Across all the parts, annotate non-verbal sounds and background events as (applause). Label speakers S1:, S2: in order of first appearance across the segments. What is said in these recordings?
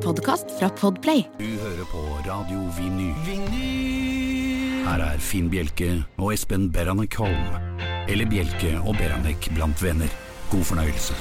S1: en podkast fra Podplay.
S2: Du hører på Radio Vinyl. Her er Finn Bjelke og Espen Beranek Holm. Eller Bjelke og Beranek blant venner. God fornøyelse.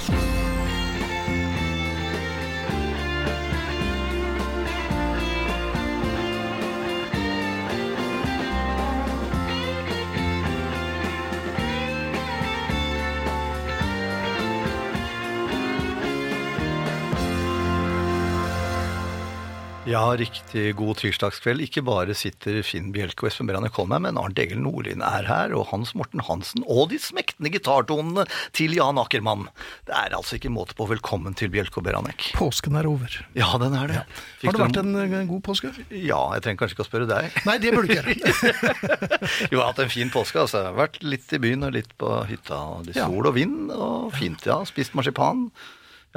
S3: Ja, riktig god tirsdagskveld. Ikke bare sitter Finn Bjelke og Espen Beranek Kolmheim, men Arnt Egil Nordlien er her, og Hans Morten Hansen, og de smektende gitartonene til Jan Ackermann. Det er altså ikke måte på velkommen til Bjelke og Beranek.
S4: Påsken er over.
S3: Ja, den er det. Ja.
S4: Har det vært en, en god påske?
S3: Ja, jeg trenger kanskje ikke å spørre deg.
S4: Nei, det burde du ikke gjøre. (laughs)
S3: Jo, jeg har hatt en fin påske, altså. Jeg har Vært litt i byen og litt på hytta. Litt
S4: Ja.
S3: sol og vind, og fint, ja. Spist marsipan.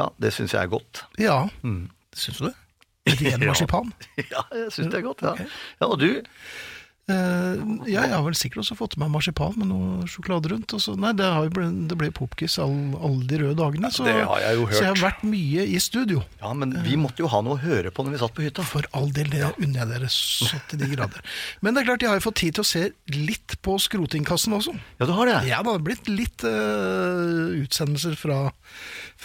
S3: Ja, det syns jeg er godt.
S4: Ja, syns du det? Ren (laughs) marsipan? (laughs)
S3: Ja, jeg syns det er godt, ja.
S4: Okay.
S3: Ja, Og du?
S4: Uh, ja, jeg har vel sikkert også fått i meg marsipan med noe sjokolade rundt. Så, nei, det, ble, det ble popkiss all- alle de røde dagene. Så,
S3: det har jeg jo hørt.
S4: Så jeg har vært mye i studio.
S3: Ja, men vi måtte jo ha noe å høre på når vi satt på hytta.
S4: For all del, det unner jeg dere så til de grader. Men det er klart, jeg har jo fått tid til å se litt på skrotingkassen også.
S3: Ja, du har det?
S4: Ja, det har blitt litt uh, utsendelser fra,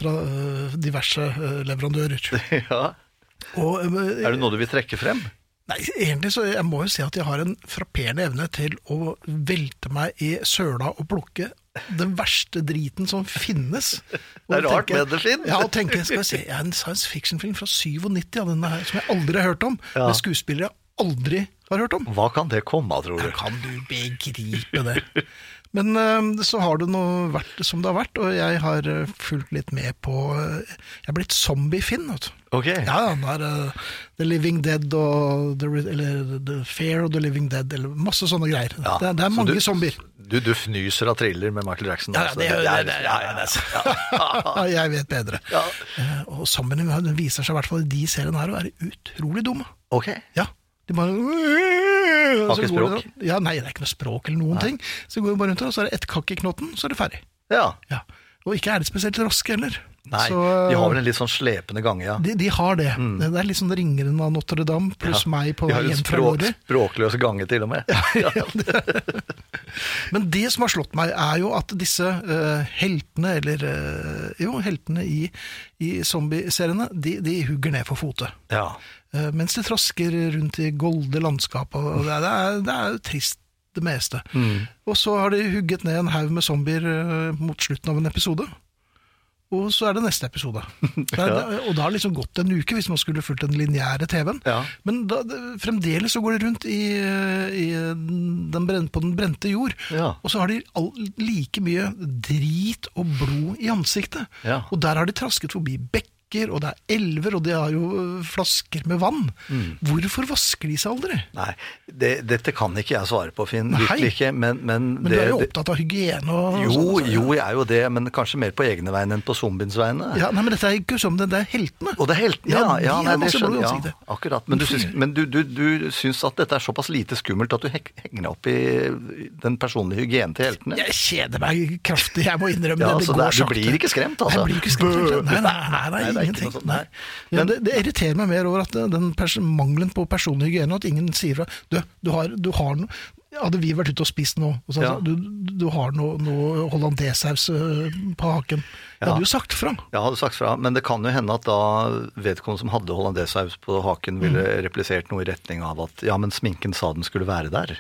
S4: fra uh, diverse leverandører. (laughs)
S3: Ja.
S4: Og, eh,
S3: Er det noe du vil trekke frem?
S4: Nei, egentlig så jeg må jo si at jeg har en frapperende evne til å velte meg i søla og plukke den verste driten som finnes. Og (laughs)
S3: Det er rart
S4: tenker,
S3: med det, Finn.
S4: Ja, og tenke, skal jeg se, jeg er en science fiction-film fra 97 av denne her, som jeg aldri har hørt om,
S3: Ja.
S4: med skuespillere jeg aldri har hørt om.
S3: Hva kan det komme av, tror du?
S4: Da Kan du begripe det? Men eh, så har det nå vært som det har vært, og jeg har eh, fulgt litt med på eh, Jeg er blitt zombie-Finn, vet du.
S3: Ok.
S4: Ja, han har eh, The Living Dead og the, eller The Fair of the Living Dead, eller masse sånne greier.
S3: Ja,
S4: det, det er mange
S3: du-
S4: zombier.
S3: Du, du fnyser av thriller med Michael Jackson.
S4: Ja,
S3: altså.
S4: det, det, det, det,
S3: ja, ja, ja. (laughs)
S4: ja, jeg vet bedre.
S3: Ja.
S4: Uh, Og zombiene viser seg i hvert fall i de seriene her å være utrolig dumme.
S3: Okay.
S4: Ja, de bare Har
S3: ikke
S4: språk? de- Ja, nei, det er ikke noe språk eller noen ting. Så går de bare rundt og så er det ett kakk i knotten, så er det ferdig.
S3: Ja.
S4: Ja. Og ikke er det spesielt raske heller.
S3: Nei,
S4: Så,
S3: de har vel en litt sånn slepende gange, ja.
S4: de, de har det. Det er litt sånn Ringeren av Notre-Dame pluss
S3: Ja.
S4: meg på vei
S3: hjem fra
S4: hjem fra
S3: har
S4: Lorry.
S3: språkløs gange, til og med. (laughs)
S4: Ja, det- Men det som har slått meg, er jo at disse uh, heltene, eller uh, jo, heltene i, i zombieseriene, de, de hugger ned for fotet.
S3: Ja.
S4: Uh, mens de trasker rundt i golde landskap, og det er, det er, jo trist det meste. Og så har de hugget ned en haug med zombier mot slutten av en episode. Og så er det neste episode. (laughs) Det er, ja. og da har det liksom gått en uke, hvis man skulle fulgt den lineære TV-en.
S3: Ja.
S4: Men da, fremdeles så går de rundt i, i den bren, på den brente jord.
S3: Ja.
S4: Og så har de all, like mye drit og blod i ansiktet. Og der har de trasket forbi bekker, og det er elver, og de har jo øh, flasker med vann.
S3: Mm.
S4: Hvorfor vasker de seg aldri?
S3: Nei, det, dette kan ikke jeg svare på, Finn.
S4: Nei.
S3: Virkelig ikke. Men, men,
S4: Men
S3: det,
S4: du er jo opptatt av hygiene og
S3: Jo,
S4: og sånt,
S3: jo, jeg er jo det, men kanskje mer på egne vegne enn på zombiens vegne.
S4: Ja, nei, men dette er ikke som det, det er heltene.
S3: Og det er heltene, ja.
S4: Ja,
S3: ja,
S4: de
S3: nei, det skjønner jeg. Ja, akkurat. Men, du syns, men du, du, du syns at dette er såpass lite skummelt at du henger deg opp i den personlige hygienen til heltene?
S4: Jeg kjeder meg kraftig, jeg må innrømme
S3: Ja,
S4: det. Det
S3: så
S4: går
S3: det er- du blir ikke skremt, altså?
S4: Jeg blir ikke skremt. Nei, nei, nei, Nei,
S3: det er
S4: ingenting.
S3: sånt, nei.
S4: Ja,
S3: Men-
S4: det, det irriterer meg mer over at den pers mangelen på personlig hygiene, at ingen sier fra Du, du har, du har no Hadde vi vært ute og spist nå, og så
S3: Ja.
S4: du, du har noe, noe hollandesaus øh, på haken Jeg
S3: Ja.
S4: hadde jo sagt fra.
S3: Jeg hadde sagt fra, men det kan jo hende at da vedkommende som hadde hollandesaus på haken, ville
S4: Mm.
S3: replisert noe i retning av at ja, men sminken sa den skulle være der.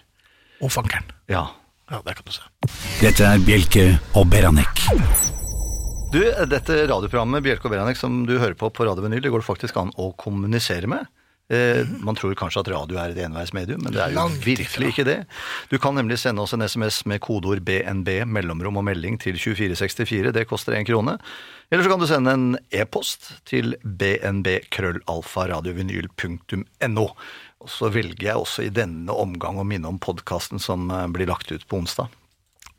S4: Og fankeren.
S3: Ja.
S4: Ja, det kan du se.
S2: Dette er Bjelke og Beranek.
S3: Du, dette radioprogrammet Bjelke og Beranek som du hører på på Radio Vinyl, det går det faktisk an å kommunisere med. Eh, man tror kanskje at radio er et enveismedium, men det er jo
S4: Langt ifra.
S3: virkelig ikke det. Du kan nemlig sende oss en SMS med kodeord BNB, mellomrom og melding til 2464. Det koster én krone. Eller så kan du sende en e-post til bnb.krøllalfaradiovinyl.no. Og så velger jeg også i denne omgang å minne om podkasten som eh, blir lagt ut på onsdag.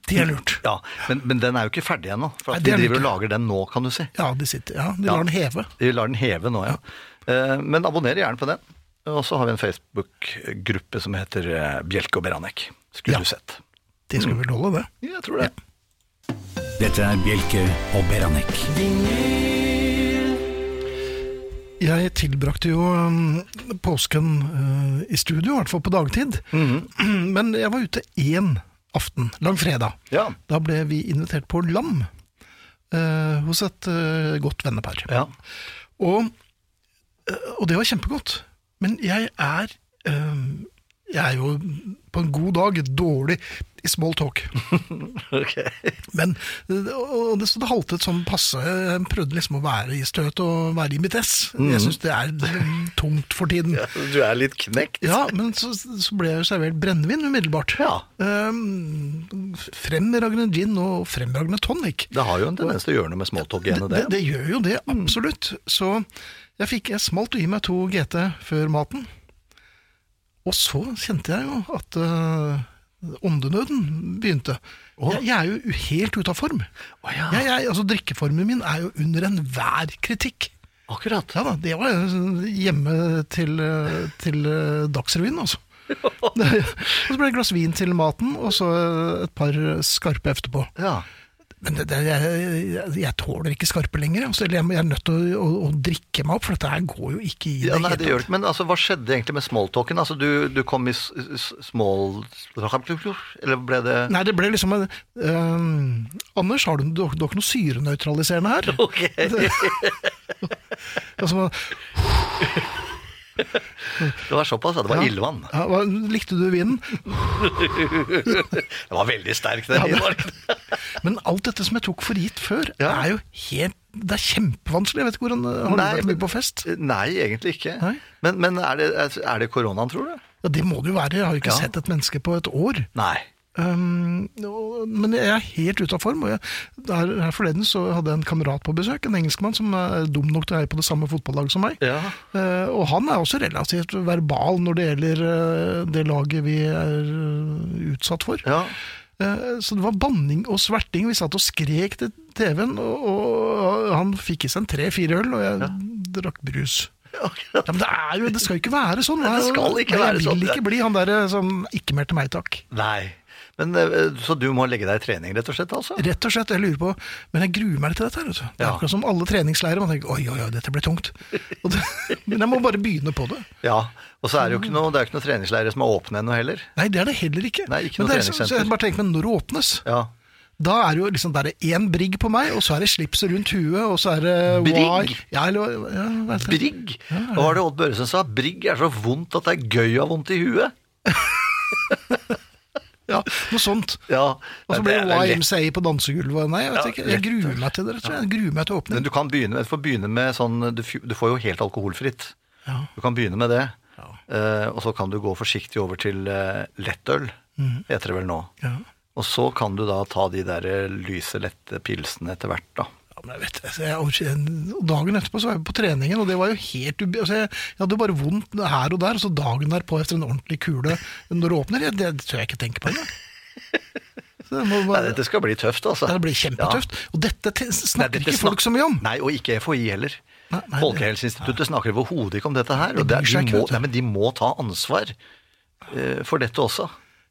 S4: Det er lurt.
S3: Ja, men, men den er jo ikke ferdig ennå. For
S4: Nei,
S3: de
S4: er
S3: driver og lager den nå, kan du si.
S4: Ja, de sitter Ja, de
S3: Ja.
S4: lar den heve.
S3: De lar den heve nå, ja. Eh, Men abonner gjerne på den. Og så har vi en Facebook-gruppe som heter eh, Bjelke og Beranek. Skulle
S4: Ja.
S3: du sett.
S4: Det skulle vel holde det.
S3: Jeg tror det.
S2: Dette er Bjelke og Beranek.
S4: Jeg tilbrakte jo um, påsken uh, i studio, i hvert fall på dagtid. (clears throat) Men jeg var ute én aften, langfredag.
S3: Ja.
S4: Da ble vi invitert på lam uh, hos et uh, godt vennepar.
S3: Ja.
S4: Og, uh, og det var kjempegodt. Men jeg er um, Jeg er jo på en god dag dårlig i small talk. (laughs)
S3: Ok.
S4: Men og det, så det haltet sånn passe. Jeg prøvde liksom å være i støt og være i mitt ess. Jeg syns det er tungt for tiden. (laughs) Ja,
S3: Du er litt knekt.
S4: Ja, men så, så ble jeg servert brennevin umiddelbart.
S3: Ja.
S4: Um, fremragende gin og fremragende tonic.
S3: Det har jo en tendens til å gjøre noe med smalltalk-genet,
S4: Det,
S3: det.
S4: det gjør jo det, absolutt. Så jeg fikk jeg smalt gi meg to GT før maten. Og så kjente jeg jo at uh, åndenøden begynte. Jeg, jeg er jo helt ute av form.
S3: Oh, ja.
S4: Jeg, jeg, altså Drikkeformen min er jo under enhver kritikk.
S3: Akkurat.
S4: Ja da, Det var hjemme til, eh, til eh, Dagsrevyen, altså. (laughs) og så ble det et glass vin til maten, og så et par skarpe etterpå.
S3: Ja.
S4: Men det, det, jeg, jeg, tåler ikke skarpe lenger. Altså, jeg, jeg er nødt til å, å, å drikke meg opp, for dette her går jo ikke i det
S3: Ja, nei, det gjør det. Men altså, hva skjedde egentlig med smalltalken? Altså, du, du kom i small... Eller ble det
S4: Nei, det ble liksom en, eh, Anders, har du, du, du har ikke noe syrenøytraliserende her? (laughs)
S3: Ok. (laughs)
S4: Altså, (laughs)
S3: Det var såpass, ja. Det var
S4: Ja.
S3: ildvann.
S4: ja, hva, likte du vinen?
S3: Det var veldig sterk, den.
S4: Ja, det- Men alt dette som jeg tok for gitt før,
S3: Ja.
S4: er jo helt Det er kjempevanskelig. Jeg vet ikke hvordan Har du
S3: Nei,
S4: vært mye på fest?
S3: Nei, egentlig ikke.
S4: Nei.
S3: Men, men er, det, er det koronaen, tror du?
S4: Ja, Det må det jo være. Jeg har jo ikke sett et menneske på et år.
S3: Nei.
S4: Um, men jeg er helt ute av form. Og jeg, der, her forleden så hadde jeg en kamerat på besøk, en engelskmann som er dum nok til å heie på det samme fotballaget som meg.
S3: Ja.
S4: Uh, og han er også relativt verbal når det gjelder uh, det laget vi er eh, utsatt for.
S3: ja.
S4: Så det var banning og sverting. Vi satt og skrek til TV-en, og, og han fikk i seg en tre-fire øl, og jeg drakk brus. Ja, men det, jo, det skal jo ikke være sånn.
S3: Nei, det skal ikke
S4: være
S3: være
S4: jeg
S3: sånn.
S4: vil ikke bli han derre som Ikke mer til meg, takk.
S3: Nei. Men, eh, så du må legge deg i trening, rett og slett? altså?
S4: Rett og slett, jeg lurer på Men jeg gruer meg litt til dette. her, vet du. Det er
S3: Ja.
S4: akkurat som alle treningsleirer. Man tenker oi, oi, oi, dette blir tungt. (laughs) Det, men jeg må bare begynne på det.
S3: Ja. Og så er det jo ikke noe, det er ikke noe treningsleirer som er åpne ennå heller.
S4: Nei, det er det heller ikke.
S3: Nei, ikke
S4: men
S3: noe
S4: det er, så, så jeg bare tenker, men når det åpnes,
S3: Ja.
S4: da er det jo liksom det er én brigg på meg, og så er det slipset rundt huet, og så er det
S3: Brigg?
S4: Ja, eller, ja.
S3: Brigg? Hva var det Odd Børresen sa? Brigg er så vondt at det er gøy å ha vondt i huet. (laughs)
S4: Ja, noe sånt.
S3: Ja,
S4: Og så blir det. YMCA på dansegulvet. Nei, jeg vet
S3: Ja,
S4: ikke. Jeg gruer meg til det, Jeg. Jeg gruer meg til
S3: Men du kan begynne, du får begynne med sånn Du, du får jo helt alkoholfritt.
S4: Ja.
S3: Du kan begynne med det.
S4: Ja.
S3: Eh, og så kan du gå forsiktig over til uh, lettøl, heter det vel nå.
S4: Ja.
S3: Og så kan du da ta de der eh, lyse, lette pilsene etter hvert, da.
S4: Ja, men jeg vet, altså, jeg, og dagen etterpå så var jeg på treningen, og det var jo helt ubi... Altså, jeg, jeg hadde bare vondt her og der, og så dagen derpå etter en ordentlig kule når det åpner, jeg, det tør jeg ikke tenke på engang. Det må
S3: Nei, dette skal bli tøft, altså.
S4: Det blir kjempetøft. Og dette snakker
S3: Nei, dette
S4: ikke folk så mye om.
S3: Nei, og ikke FHI heller.
S4: Nei, nei, Folkehelseinstituttet
S3: Folkehelseinstituttet snakker overhodet ikke om dette her. Og det, er- de, må, nei, men de må ta ansvar uh, for dette også.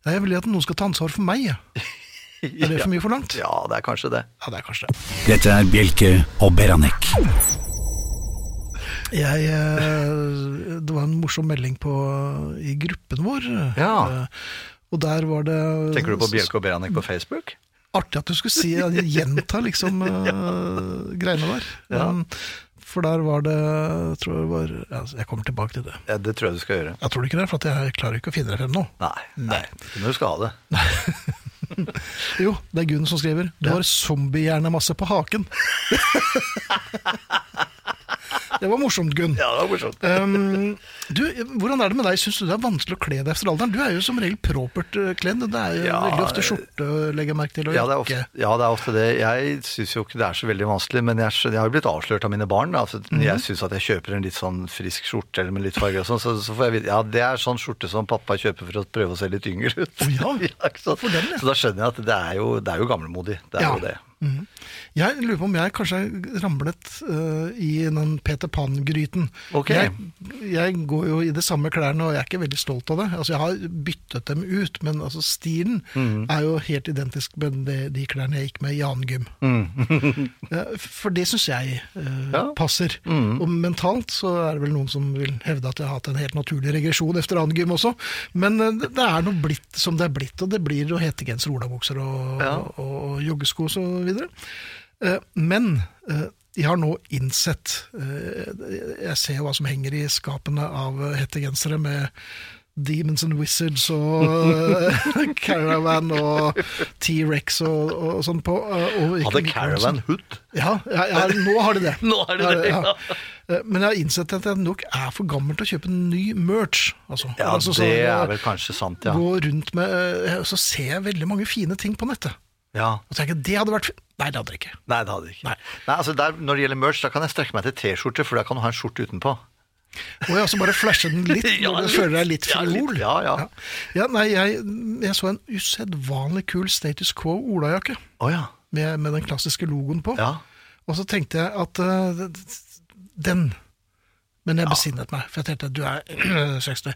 S4: Nei, Jeg vil at noen skal ta ansvar for meg. jeg. (laughs) (laughs) Er det for mye forlangt?
S3: Ja, det er kanskje det.
S4: Ja, det er kanskje det.
S2: Dette er Bjelke og Beranek.
S4: Jeg, eh, det var en morsom melding på, i gruppen vår.
S3: Ja.
S4: eh, Og der var det
S3: Tenker du på Bjelke og Beranek på Facebook?
S4: Artig at du skulle si gjenta liksom (laughs) uh, greiene der.
S3: Ja.
S4: Um, for der var det jeg tror det var, ja, Jeg kommer tilbake til det.
S3: Ja, det tror jeg du skal gjøre.
S4: Jeg tror ikke det, for at jeg klarer ikke å finne det frem nå.
S3: Nei, nei. nei. Men du skal ha det. (laughs) (laughs)
S4: Jo, det er Gunn som skriver. Du har zombiehjernemasse på haken. (laughs) det var morsomt, Gunn.
S3: Ja, det var morsomt.
S4: Um, du, hvordan er det med deg? Syns du det er vanskelig å kle deg efter alderen? Du er jo som regel propert uh, kledd. Det er jo
S3: Ja,
S4: veldig ofte skjorte, legger jeg merke til, og
S3: Ja det,
S4: jakke.
S3: ja, det er ofte det. Jeg syns jo ikke det er så veldig vanskelig, men jeg, jeg har jo blitt avslørt av mine barn. Altså,
S4: mm -hmm.
S3: Jeg syns at jeg kjøper en litt sånn frisk skjorte eller med litt farge og sånn, så, så får jeg vite Ja, det er sånn skjorte som pappa kjøper for å prøve å se litt yngre ut.
S4: Oh, ja, (laughs) ja.
S3: Så da skjønner jeg at det er jo, det er jo gamlemodig. Det er jo det.
S4: Jeg lurer på om jeg kanskje ramlet uh, i den Peter Pan-gryten.
S3: Okay.
S4: Jeg, jeg går jo i de samme klærne, og jeg er ikke veldig stolt av det. Altså, Jeg har byttet dem ut, men altså, stilen
S3: mm.
S4: er jo helt identisk med de, de klærne jeg gikk med i annen gym. Mm. (laughs) For det syns jeg
S3: Mhm. Ja. Mhm.
S4: passer. Og mentalt så er det vel noen som vil hevde at jeg har hatt en helt naturlig regresjon efter annen gym også. Men uh, det er nå blitt som det er blitt, og det blir jo hettegenser, olabukser og,
S3: Ja.
S4: og, og joggesko så videre. Eh, Men de jeg har nå innsett eh, Jeg ser jo hva som henger i skapene av eh, hettegensere med Demons and Wizards og eh, (laughs) Caravan og T-Rex og, og sånn på. eh, og
S3: Hadde Caravan hood?
S4: Ja, ja, ja, nå har de det. (laughs)
S3: Nå har de det, ja.
S4: Eh, Men jeg har innsett at jeg nok er for gammel til å kjøpe ny merch. Altså,
S3: Ja,
S4: altså, så-
S3: det er vel kanskje sant, ja.
S4: Gå rundt med eh, Så ser jeg veldig mange fine ting på nettet.
S3: Ja.
S4: Og tenker det hadde vært. Nei, det hadde det ikke.
S3: Nei, det hadde det ikke.
S4: Nei.
S3: Nei. altså der, Når det gjelder merch, da kan jeg strekke meg til T-skjorte, for da kan du ha en skjorte utenpå.
S4: Og jeg også bare flashe den litt (laughs)
S3: Ja,
S4: når du føler deg litt
S3: Ja, litt.
S4: fiol.
S3: Ja, ja.
S4: ja. nei, jeg, jeg så en usedvanlig kul Status Quo olajakke
S3: oh, ja.
S4: med, med den klassiske logoen på.
S3: ja.
S4: Og så tenkte jeg at uh, den Men jeg besinnet meg, for jeg tenkte at du er (clears throat) 60.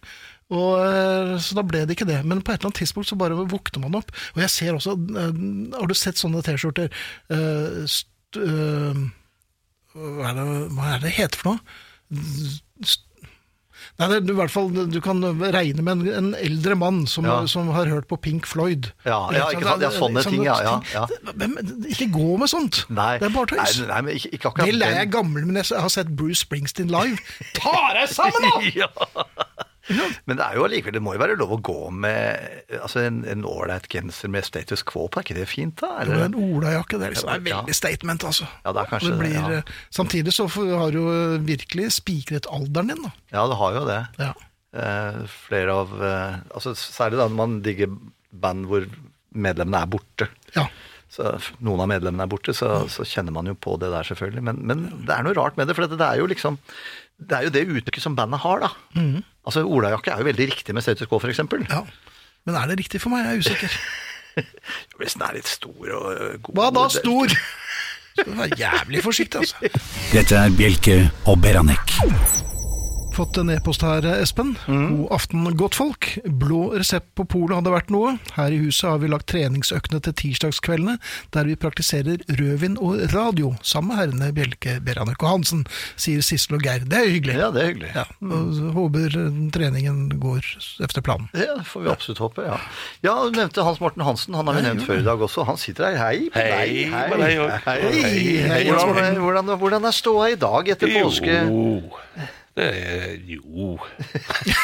S4: Og, eh, så da ble det ikke det. Men på et eller annet tidspunkt så bare våkner man opp. Og jeg ser også eh, Har du sett sånne T-skjorter? Uh, eh, hva, er det, hva er det det heter for noe? St- Nei, det, du, i hvert fall, du kan regne med en, en eldre mann som,
S3: Ja.
S4: som har hørt på Pink Floyd.
S3: Ja, ja, ikke sant? Ja, sånne ting, ja, ja, ja.
S4: Ikke gå med sånt!
S3: Nei,
S4: Det er bare tøys.
S3: nei, men ikke, ikke akkurat
S4: Vel er jeg gammel, men jeg har sett Bruce Springsteen live. Ta deg sammen, da! (laughs)
S3: Men det er jo allikevel, det må jo være lov å gå med altså en ålreit genser med status quo på, er ikke det fint da? Eller?
S4: Jo, en olajakke. Det er, liksom, det er veldig statement, altså.
S3: Ja, det er kanskje
S4: det
S3: det, ja.
S4: eh, Samtidig så har du virkelig spikret alderen din, da.
S3: Ja, det har jo det.
S4: Ja.
S3: Eh, flere av eh, altså Særlig da når man digger band hvor medlemmene er borte.
S4: ja.
S3: Så noen av medlemmene er borte, så, så kjenner man jo på det der, selvfølgelig. Men, men det er noe rart med det, for det er jo liksom Det er jo det uttrykket som bandet har, da. Altså, Olajakke er jo veldig riktig med status quo, for eksempel.
S4: ja. Men er det riktig for meg? Jeg er usikker. (laughs)
S3: Hvis den er litt stor og øh, god
S4: Hva da,
S3: det-
S4: stor? Skal du være jævlig forsiktig, altså.
S2: Dette er Bjelke og Beranek.
S4: Fått en e-post her, Espen. God aften, godtfolk. Blå resept på polet hadde vært noe. Her i huset har vi lagt treningsøktene til tirsdagskveldene, der vi praktiserer rødvin og radio, sammen med herrene Bjelke, Beranek og Hansen, sier Sissel og Geir. Det er hyggelig.
S3: Ja, det er hyggelig.
S4: Ja, og håper treningen går efter planen.
S3: Ja, det får vi absolutt håpe, ja. Ja, Du nevnte Hans Morten Hansen, han har vi nevnt før i dag også. Han sitter her. Hei på
S1: Hei,
S3: deg.
S1: Hei,
S3: hei.
S4: Hei, Hei, hei,
S3: Hvordan, hvordan, hvordan er ståa i dag etter påske?
S1: Jo, det jo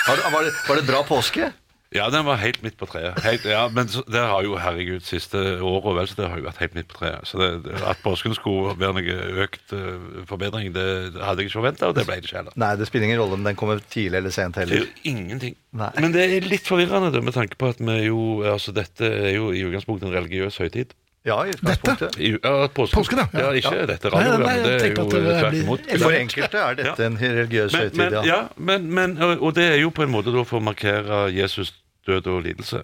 S3: Har, var, det, var det bra påske?
S1: Ja, den var helt midt på treet. Helt, ja, men det har jo, herregud, siste året vel, så det har jo vært helt midt på treet. Så det, det, at påsken skulle være noe økt eh, forbedring, det, det hadde jeg ikke forventa, og det ble det ikke heller.
S3: Nei, det spiller ingen rolle om den kommer tidlig eller sent
S1: Det er
S3: heller.
S1: jo ingenting.
S3: Nei.
S1: Men det er litt forvirrende, med tanke på at vi jo, altså dette er jo i utgangspunktet en religiøs høytid.
S3: Ja, i utgangspunktet.
S1: I, ja, påsken.
S4: Påsken, ja.
S1: ja. Ikke
S4: Ja.
S1: dette
S4: Nei, nei,
S1: radioprogrammet,
S4: jeg
S1: det er
S4: tenkte
S1: jo
S4: at det
S1: tvert
S4: blir-
S1: imot.
S3: For enkelte er dette en religiøs
S1: Men,
S3: høytid,
S1: men,
S3: ja.
S1: ja, men, men, og og det er jo på en måte da for å markere Jesus død og lidelse.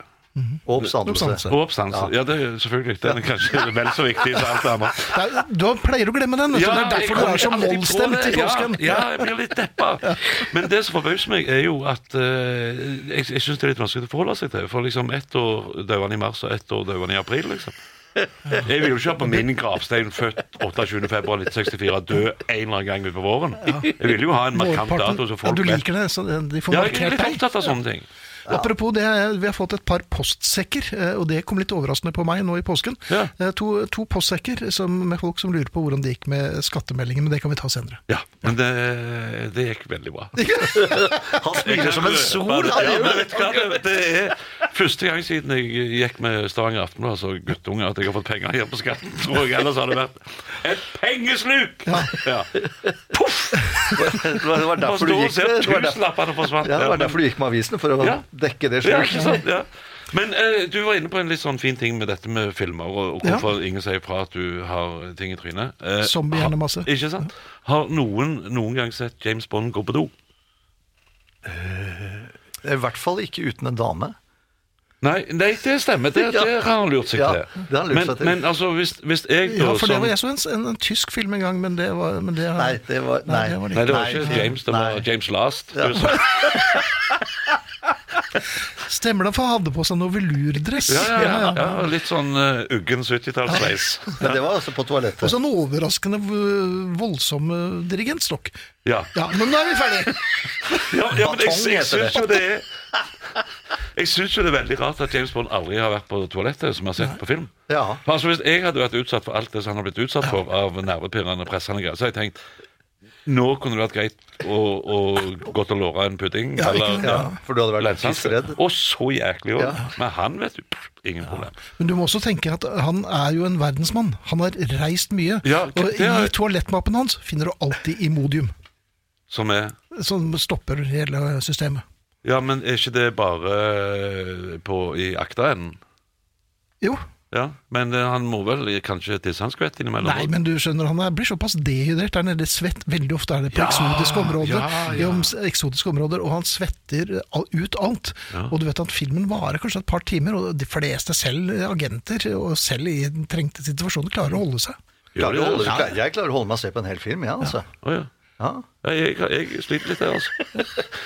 S3: Og oppstandelse.
S4: Oppstandelse.
S1: Og oppstandelse. Ja, det er selvfølgelig. Den er kanskje vel så viktig som alt det andre. (laughs)
S4: Det er, du pleier å glemme den, vet du. det er
S1: jeg
S4: derfor du
S1: kommer
S4: er så
S1: alltid på
S4: mollstemt
S1: det.
S4: i påsken.
S1: Ja, ja, jeg blir litt deppa. Men det som forbauser meg, er jo at eh, jeg, jeg syns det er litt vanskelig å forholde seg til. For liksom ett år døde han i mars, og ett år døde han i april, liksom. Jeg vil jo ikke ha på min gravstein født 28.2.1964 dø en eller annen gang utpå våren. Jeg vil jo ha en markant dato så
S4: ja, du liker det, så de får
S1: Ja, jeg er
S4: markert
S1: litt opptatt av sånne ting.
S4: Apropos det, vi har fått et par postsekker, eh, og det kom litt overraskende på meg nå i påsken.
S1: Ja.
S4: Eh, To, to postsekker som, med folk som lurer på hvordan det gikk med skattemeldingen, men det kan vi ta senere.
S1: Ja, men det, det gikk veldig bra. (laughs)
S3: Han smiler som en sol.
S1: Ja, men vet du hva? Det, det er første gang siden jeg gikk med Stavanger Aftenblad, altså guttunge, at jeg har fått penger igjen på skatten. Tror jeg ellers hadde vært et pengesluk! Ja.
S3: Det var det var derfor du gikk med det var derfor,
S1: tusenlappene forsvant.
S3: ja, det var
S1: men-
S3: derfor du gikk med avisen, for å
S1: Ja.
S3: Dekke det sjøl.
S1: ikke? Ja. Men eh, du var inne på en litt sånn fin ting med dette med filmer, og, og hvorfor ingen sier fra at du har ting i trynet. Eh,
S4: Zombiehjernemasse.
S1: masse. Ikke sant? Har noen noen gang sett James Bond gå på do?
S3: I hvert fall ikke uten en dame.
S1: Nei, nei, det stemmer. Det,
S3: Ja.
S1: det har han lurt seg
S3: Ja,
S1: til.
S3: det har han lurt
S1: men,
S3: seg til.
S1: men altså, hvis, hvis jeg da
S4: Ja, for det var jeg så en, en, en tysk film en gang, men det var men det,
S3: Nei, det var Nei.
S4: det var
S1: Nei, det var ikke
S3: nei,
S1: James, det var. James Last.
S3: Ja.
S1: Du (laughs) (laughs)
S4: Stemmer det, for han hadde på seg noe velurdress.
S1: Ja, ja, ja, ja, litt sånn uh, uggen 70-tallssveis.
S3: Men det var altså på toalettet.
S4: Og sånn overraskende voldsom eh, dirigentstokk.
S1: Ja.
S4: Ja, men nå er vi ferdige! (laughs)
S1: Ja, ja, men jeg, jeg syns jo det er Jeg syns jo det er veldig rart at James Bond aldri har vært på toalettet, som vi har sett på film.
S3: Ja.
S1: For altså, Hvis jeg hadde vært utsatt for alt det som han har blitt utsatt for av nervepirrende, pressende greier, så hadde jeg tenkt nå kunne det vært greit å, å til å låre en pudding.
S4: Ja, ikke-
S1: eller
S3: ja, for du hadde vært pissredd.
S1: Og så jæklig òg.
S3: Ja.
S1: Men han vet du pff, ingen problem.
S4: Men du må også tenke at han er jo en verdensmann. Han har reist mye.
S1: Ja,
S4: og i toalettmappen hans finner du alltid Imodium,
S1: Som er
S4: som stopper hele systemet.
S1: Ja, men er ikke det bare på, i akta-enden?
S4: Jo.
S1: Ja, men eh, han må vel kanskje tisse han skvett innimellom?
S4: Nei, men du skjønner, han er, blir såpass dehydrert der nede. Svett. Veldig ofte er det på
S1: Ja,
S4: eksotiske områder.
S1: ja, ja.
S4: Om- eksotiske områder, og han svetter ut alt.
S1: Ja.
S4: Og du vet at filmen varer kanskje et par timer, og de fleste, selv agenter, og selv i trengte situasjoner, klarer å holde seg.
S3: Klarer å holde, jeg, jeg klarer å holde meg og se på en hel film, ja, altså.
S1: Å, ja.
S3: Ja.
S1: Ja, jeg, jeg sliter litt jeg, altså.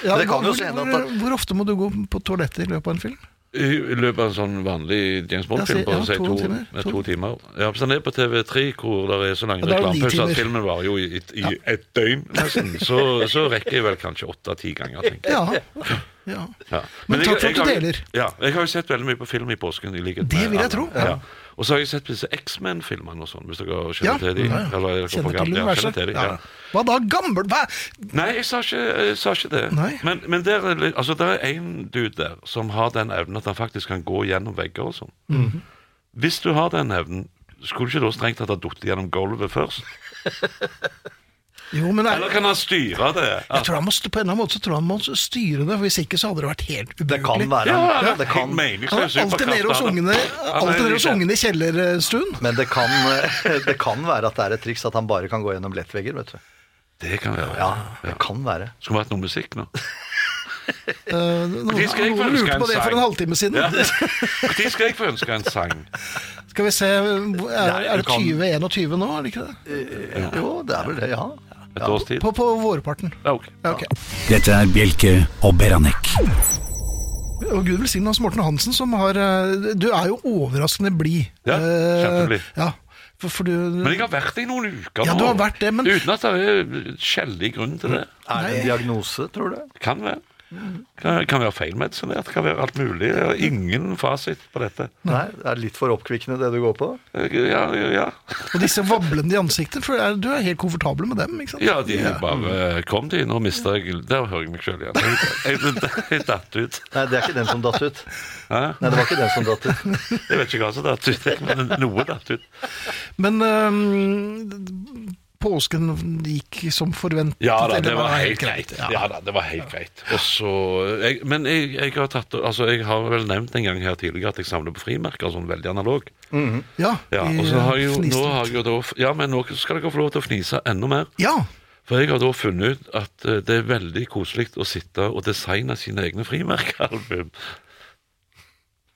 S4: Ja,
S3: det kan
S4: hvor, hvor, hvor ofte må du gå på toalettet i løpet av en film?
S1: I løpet av en sånn vanlig James Bond-film på
S4: ja,
S1: si,
S4: to timer.
S1: med
S4: To-
S1: to timer. Ja, Hvis han er på TV3 hvor det er så lang
S4: Ja,
S1: reklamepauser at filmen varer jo i, i, i et døgn, nesten, så, så rekker jeg vel kanskje åtte-ti ganger, tenker jeg.
S4: Ja. ja.
S1: Ja.
S4: Men
S1: jeg-
S4: takk for at du deler.
S1: Ja, jeg har jo sett veldig mye på film i påsken. i likhet
S4: Det vil jeg tro.
S1: Ja. Og så har jeg sett disse X-Men-filmene og sånn, hvis dere kjenner
S4: Ja.
S1: til dem.
S4: Ja, ja.
S1: Eller er
S4: Kjenner til universet. Ja.
S1: ja.
S4: Hva da, gammel? Hva?
S1: Nei, jeg sa ikke, jeg sa ikke det.
S4: Nei.
S1: Men, men det er én altså, en dude der som har den evnen at han faktisk kan gå gjennom vegger og sånn.
S4: Mhm.
S1: Hvis du har den evnen, skulle du ikke da strengt tatt ha falt gjennom gulvet først? (laughs)
S4: Jo, men jeg,
S1: Eller kan han styre det?
S4: jeg tror han må, på en eller annen måte så tror han må styre det, for hvis ikke så hadde det vært helt ubrukelig.
S3: Det kan være
S1: Ja,
S3: ja,
S1: det
S3: kan,
S1: meningsløs
S4: er alltid nede hos ungene, alltid nede hos ungene i kjellerstuen.
S3: Men det kan, det kan være at det er et triks at han bare kan gå gjennom lettvegger, vet du.
S1: Det kan være.
S3: Ja, det kan være.
S1: Skulle vært noe musikk nå.
S4: Uh, noen
S1: De skal jeg få
S4: noen
S1: ønske
S4: lurte
S1: en
S4: på det for
S1: sang.
S4: en halvtime siden.
S1: Ja. Når skal jeg få ønske en sang?
S4: Skal vi se, er, er det
S3: kan-
S4: 2021 nå, er det ikke det?
S3: Jo, det er vel det, ja.
S1: Et års tid?
S4: På, på vårparten.
S1: Ja, okay.
S4: Ja, okay.
S2: Dette er Bjelke og Beranek.
S4: Og Gud velsigne Hans Morten Hansen, som har eh, Du er jo overraskende blid.
S1: Ja,
S4: Eh,
S1: kjempeblid.
S4: Ja, for, for du
S1: Men jeg har vært det i noen uker
S4: Ja,
S1: nå.
S4: du har vært det, men-
S1: Uten at det er skjellig grunn til det.
S3: Er det en diagnose, tror du?
S1: Kan være. Kan, kan være feilmedisinert, kan være alt mulig. Jeg har ingen fasit på dette.
S3: Nei, det er litt for oppkvikkende det du går på.
S1: Ja, ja, ja.
S4: Og disse vablende i ansiktet, for er- du er helt komfortabel med dem, ikke sant?
S1: ja de bare kom de, nå mista jeg Der hører jeg meg sjøl igjen. Jeg, jeg, jeg datt ut.
S3: Nei, det er ikke den som datt ut.
S1: Hæ?
S3: Nei, det var ikke den som datt ut.
S1: Jeg vet ikke hva som datt ut, men noe datt ut.
S4: Men øhm, påsken gikk som forventet.
S1: Ja da, det var helt greit.
S4: Ja.
S1: Ja da, det var helt greit. Også, jeg, men jeg, jeg har tatt Altså, jeg har vel nevnt en gang her tidligere at jeg samler på frimerker, sånn veldig analog.
S4: Ja,
S1: Ja, og så har jeg jo,
S4: øh,
S1: nå har jeg jo da Ja, men nå skal dere få lov til å fnise enda mer.
S4: Ja,
S1: For jeg har da funnet ut at eh, det er veldig koselig å sitte og designe sine egne frimerkealbum.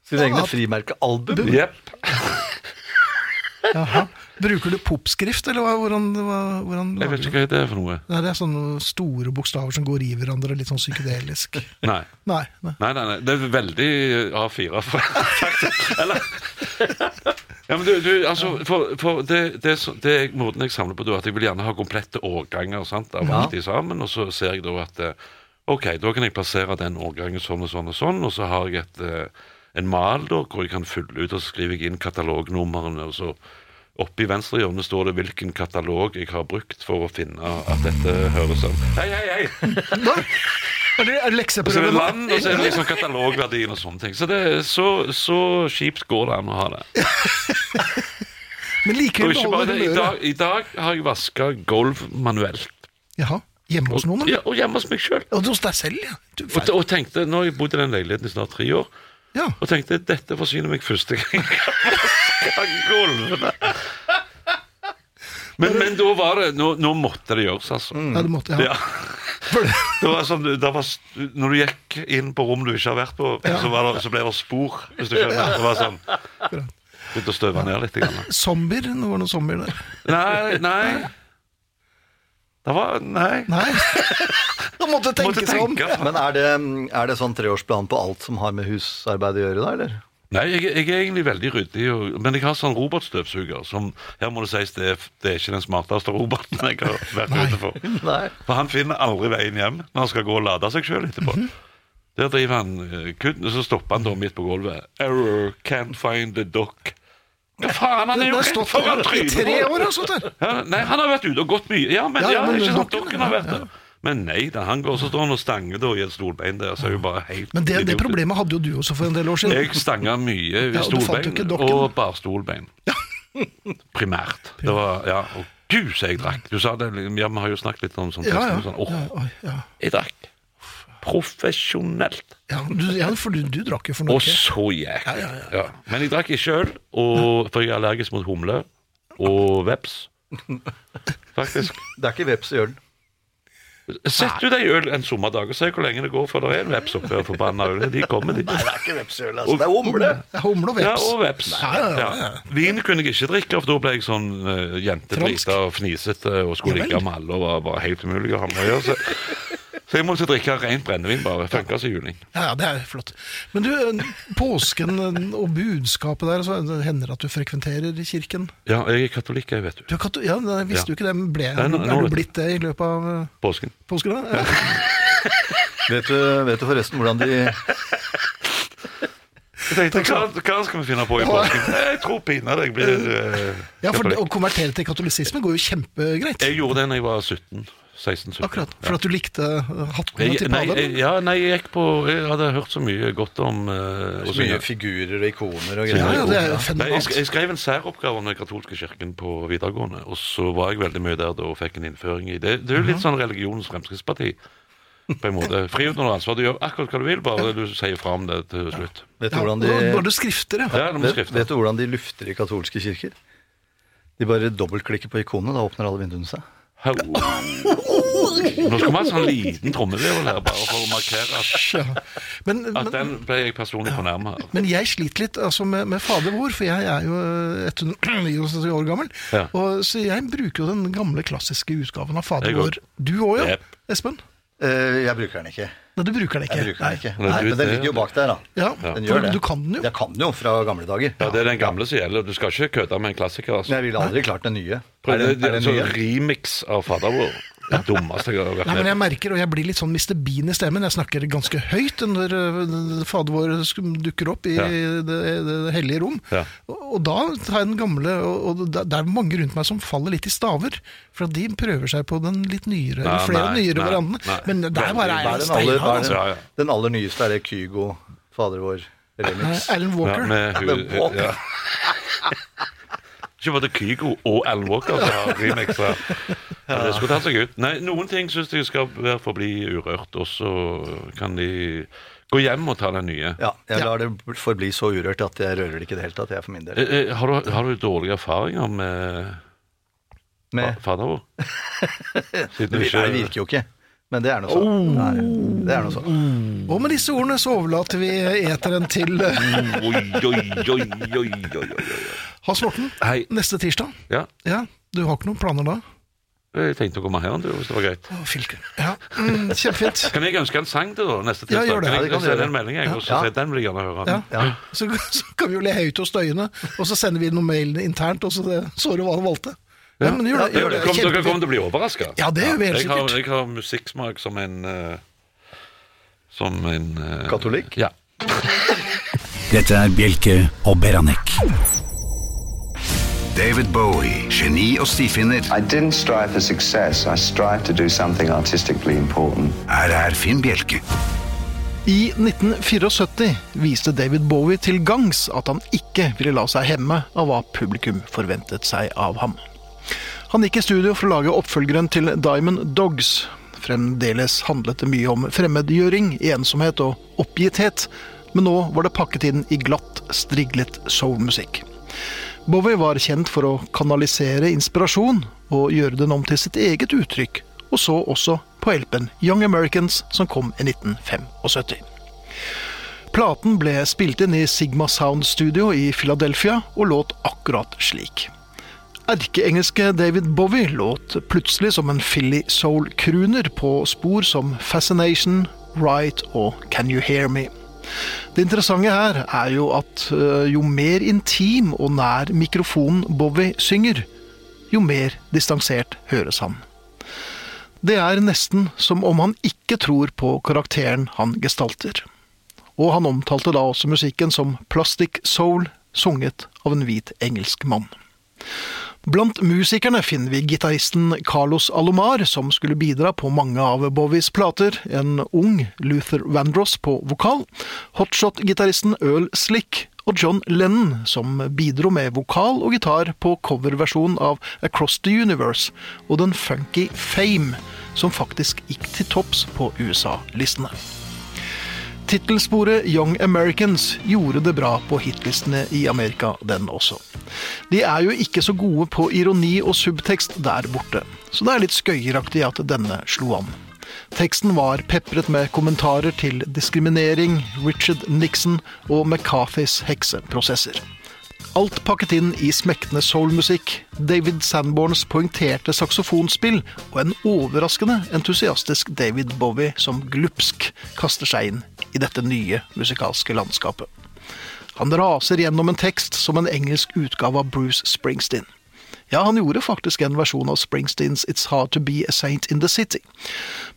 S3: Sine egne
S4: Ja.
S3: frimerkealbum.
S1: Jepp.
S4: jaha. Bruker du popskrift, eller hva, hvordan, hva, hvordan
S1: Jeg vet ikke hva det er for noe.
S4: Nei, det er sånne store bokstaver som går i hverandre, litt sånn psykedelisk. (laughs)
S1: Nei.
S4: Nei, nei.
S1: Nei, nei, nei. Det er veldig A4, (laughs) faktisk. Eller (laughs) Ja, men du, du altså, for, for det, det, er det er måten jeg samler på, da, at jeg vil gjerne ha komplette årganger sant, av alt de sammen, og så ser jeg da at eh, Ok, da kan jeg plassere den årgangen sånn og sånn og sånn, og så har jeg et, eh, en mal da, hvor jeg kan fylle ut, og så skriver jeg inn katalognumrene, og så oppe i venstre hjørne står det hvilken katalog jeg har brukt for å finne at dette høres sånn. Hei, hei, hei!
S4: Er det, er det
S1: Og så er det land, og så er det liksom katalogverdien og sånne ting. Så, det, er så, så kjipt går det an å ha det. (laughs)
S4: Men
S1: Og
S4: likevel beholder
S1: det, i dag, I dag har jeg vaska gulv manuelt.
S4: Jaha, hjemme hos noen, eller?
S1: Ja, og hjemme hos meg sjøl.
S4: Og hos deg selv, ja. Du,
S1: Og, og tenkte, Nå har jeg bodd i den leiligheten i snart tre år,
S4: ja.
S1: og tenkte dette forsyner meg første gang (laughs) gulvene. Men, men da var det Nå, nå måtte det gjøres, altså.
S4: ja, det måtte, jeg.
S1: Ja. Det var sånn, det var, når du gikk inn på rom du ikke har vært på, så, var det, så ble det spor. Hvis du skjønner. Det var sånn Begynte å støve ned litt. Grann.
S4: Zombier? Det var noen zombier der.
S1: Nei, nei. Det var Nei.
S4: Nei. Da måtte tenke
S1: Måtte
S4: seg om.
S3: Men er det, er det sånn treårsplan på alt som har med husarbeid å gjøre, da, eller?
S1: Nei, jeg, jeg er egentlig veldig ryddig, og, men jeg har sånn robotstøvsuger som Her må det sies det er, det er ikke den smarteste roboten jeg har vært ute for. (laughs)
S3: Nei.
S1: For han finner aldri veien hjem når han skal gå og lade seg sjøl etterpå. Der driver han eh, kun, og så stopper han da midt på gulvet. Error, can't find the dock. Hva faen, han er
S4: Det
S1: jo
S4: har
S1: rett foran trynet
S4: tre år der.
S1: ja, Nei, han har vært ute og gått mye. Ja, men,
S4: Ja,
S1: ja,
S4: men
S1: ikke sant,
S4: dokken,
S1: har vært der. Men nei, da, han går så står han og stanger da i et stolbein der, så er jo bare helt
S4: Men det, det problemet hadde jo du også for en del år siden.
S1: Jeg stanga mye i
S4: Ja,
S1: stolbein og bare stolbein. Primært. (laughs) Det var, ja, og gud, så jeg drakk. Du sa det, ja, vi har jo snakket litt om sånn
S4: Ja, ja.
S1: Sånn, åh,
S4: ja, ja.
S1: jeg drakk. Profesjonelt.
S4: ja, du, ja for du, du drakk jo for noe.
S1: Og så gikk
S4: Ja, ja,
S1: ja. Men jeg drakk ikke øl, for jeg er allergisk mot humle og veps. (laughs) Faktisk.
S3: Det er ikke veps i ølen.
S1: Sett du deg øl en sommerdag og se hvor lenge det går før det er en veps oppi forbanna ølen. De kommer, de.
S3: Nei, det er ikke vepsøl, altså. Det er humle.
S4: Humle og
S1: Ja,
S4: veps.
S1: og veps.
S4: Nei, ja, ja, ja.
S1: Vin kunne jeg ikke drikke, for da ble jeg sånn uh, jentedrita og fnisete og skulle
S4: Ja
S1: ligge med alle og var var helt umulig å ha med å gjøre. Så, jeg måtte drikke rent brennevin bare. Funka som juling.
S4: Ja, det er flott. Men du, påsken og budskapet der, så hender det at du frekventerer kirken?
S1: Ja, jeg er katolikk, jeg, vet du.
S4: Du er katol ja, jeg visste
S1: Ja.
S4: jo ikke det, men ble,
S1: Nei, nå- nå
S4: er du blitt det i løpet av eh,
S1: Påsken.
S4: påsken? da? Ja. (laughs)
S3: Vet du, vet du forresten hvordan de (laughs)
S1: Jeg tenkte, hva, hva skal vi finne på i påsken? Jeg tror pinadø jeg blir uh,
S4: Ja, for Å konvertere til katolisisme går jo kjempegreit.
S1: Jeg gjorde det da jeg var 17. 16-17.
S4: Akkurat. For at du likte eh, hattene
S1: Jeg,
S4: til paven?
S1: ja, nei, jeg gikk på Jeg hadde hørt så mye godt om uh,
S3: Så mye figurer og ikoner og greier.
S4: ja, det er fenomenalt.
S1: Nei, jeg, jeg skrev en særoppgave om den katolske kirken på videregående, og så var jeg veldig mye der da og fikk en innføring i det. Det er jo litt sånn religionens fremskrittsparti. På en måte. Frihet under ansvar. Du gjør akkurat hva du vil, bare du sier fra om det til slutt.
S3: Vet du de
S4: ja, du skrifter, ja.
S1: Ja,
S3: vet, vet du hvordan de lufter i katolske kirker? De bare dobbeltklikker på ikonet, da åpner alle vinduene seg.
S1: Nå skal vi ha en sånn liten trommevirvel her, bare for å markere at.
S4: Men,
S1: at
S4: men,
S1: den ble jeg personlig fornærma av.
S4: men jeg sliter litt altså, med, med Fader vår, for jeg er jo 169 (clears throat) år gammel.
S1: Ja.
S4: Og, så jeg bruker jo den gamle, klassiske utgaven av Fader vår. Du òg, ja?
S1: Yep.
S4: Espen?
S3: Eh, jeg bruker den ikke.
S4: Nei, du bruker den ikke.
S3: Jeg bruker den ikke.
S1: Nei.
S3: Nei, men den ligger jo bak der, da.
S4: Ja,
S3: Den gjør det.
S4: Du kan den jo.
S3: Jeg kan den jo fra gamle dager.
S1: Ja, Det er den gamle som gjelder. Du skal ikke kødde med en klassiker.
S3: Men
S1: Altså.
S3: jeg ville aldri klart den nye.
S1: Prøv
S3: Er det,
S1: det,
S3: er det
S1: så
S3: nye?
S1: remix av Fader vår. Det dummeste jeg har vært
S4: Nei, men jeg merker, og jeg blir litt sånn Mr. Bean i stemmen. Jeg snakker ganske høyt når øh, Fader vår dukker opp i
S1: Ja.
S4: det, det hellige rom.
S1: Ja.
S4: Og, og da tar jeg den gamle, og, og det er mange rundt meg som faller litt i staver. For at de prøver seg på den litt nyere,
S1: Nei,
S4: flere
S1: nei,
S4: nyere
S1: hverandre
S4: variantene. Men der bare er jeg steinhard. Altså.
S3: Den, den aller nyeste er det Kygo, Fader vår, remix.
S4: Alan Walker.
S1: Ja, med hu-
S3: Walker. (laughs)
S1: Ikke både Kygo og Alan Walker som har remixa. Ja, det skulle tatt seg ut. Nei, Noen ting syns jeg skal forbli urørt, og så kan de gå hjem og ta den nye.
S3: Ja, jeg lar det forbli så urørt at jeg rører det ikke i det hele tatt, jeg for min del.
S1: Eh, eh, Har du, har du dårlige erfaringer med
S3: Med,
S1: fader vår? (laughs)
S3: Det virker jo ikke, men det er noe sånn. Nei, det er noe sånn.
S4: Og med disse ordene så overlater vi eteren til
S1: Oi, oi, oi, oi, oi, oi, oi.
S4: Hans Morten.
S1: Hei.
S4: Neste tirsdag.
S1: Ja,
S4: Ja, Du har ikke noen planer da?
S1: jeg tenkte å komme her, du, hvis det var greit.
S4: Å, filke. Ja, mm, Kjempefint. (laughs)
S1: Kan jeg ønske en sang til da, neste
S4: Ja, gjør det.
S1: Kan
S3: Ja,
S1: jeg
S3: det kan
S1: sende en melding, jeg, og så
S3: Ja.
S1: den vil jeg gjerne høre.
S4: Ja.
S3: Ja.
S4: Så, så kan vi jo le høyt og støyende, og så sender vi noen mail internt, og så det- hva du valgte. Ja, men gjør det.
S3: Ja,
S4: Gjør det.
S1: Kom, dere kommer til å bli overraska.
S4: Ja, det gjør vi helt
S1: jeg, har-
S4: sikkert.
S1: jeg har musikksmak som en eh, Som en eh,
S3: Katolikk?
S1: Ja.
S2: Dette er Bjelke og Beranek. David Bowie, geni og stifinner.
S5: I didn't strive for success. I strived to do something artistically important.
S2: Her er Finn Bjelke.
S4: I 1974 viste David Bowie til gangs at han ikke ville la seg hemme av hva publikum forventet seg av ham. Han gikk i studio for å lage oppfølgeren til Diamond Dogs. Fremdeles handlet det mye om fremmedgjøring, ensomhet og oppgitthet, men nå var det pakket inn i glatt, striglet soulmusikk. Bowie var kjent for å kanalisere inspirasjon og gjøre den om til sitt eget uttrykk, og så også på LP-en Young Americans som kom i 1975. Platen ble spilt inn i Sigma Sound Studio i Philadelphia og låt akkurat slik. Erkeengelske David Bowie låt plutselig som en Philly soul-crooner på spor som Fascination, Right og Can You Hear Me. Det interessante her er jo at øh, jo mer intim og nær mikrofonen Bowie synger, jo mer distansert høres han. Det er nesten som om han ikke tror på karakteren han gestalter. Og han omtalte da også musikken som plastic soul, sunget av en hvit engelsk mann. Blant musikerne finner vi gitaristen Carlos Alomar, som skulle bidra på mange av Bowies plater, en ung Luther Vandross på vokal, hotshot-gitaristen Earl Slick og John Lennon, som bidro med vokal og gitar på coverversjonen av Across the Universe og den funky Fame, som faktisk gikk til topps på USA-listene. Tittelsporet Young Americans gjorde det bra på hitlistene i Amerika, den også. De er jo ikke så gode på ironi og subtekst der borte, så det er litt skøyeraktig at denne slo an. Teksten var pepret med kommentarer til diskriminering, Richard Nixon og McCarthys hekseprosesser. Alt pakket inn i smektende soulmusikk, David Sanborns poengterte saksofonspill og en overraskende entusiastisk David Bowie som glupsk kaster seg inn i dette nye musikalske landskapet. Han raser gjennom en tekst som en engelsk utgave av Bruce Springsteen. Ja, han gjorde faktisk en versjon av Springsteens It's Hard To Be A Saint In The City.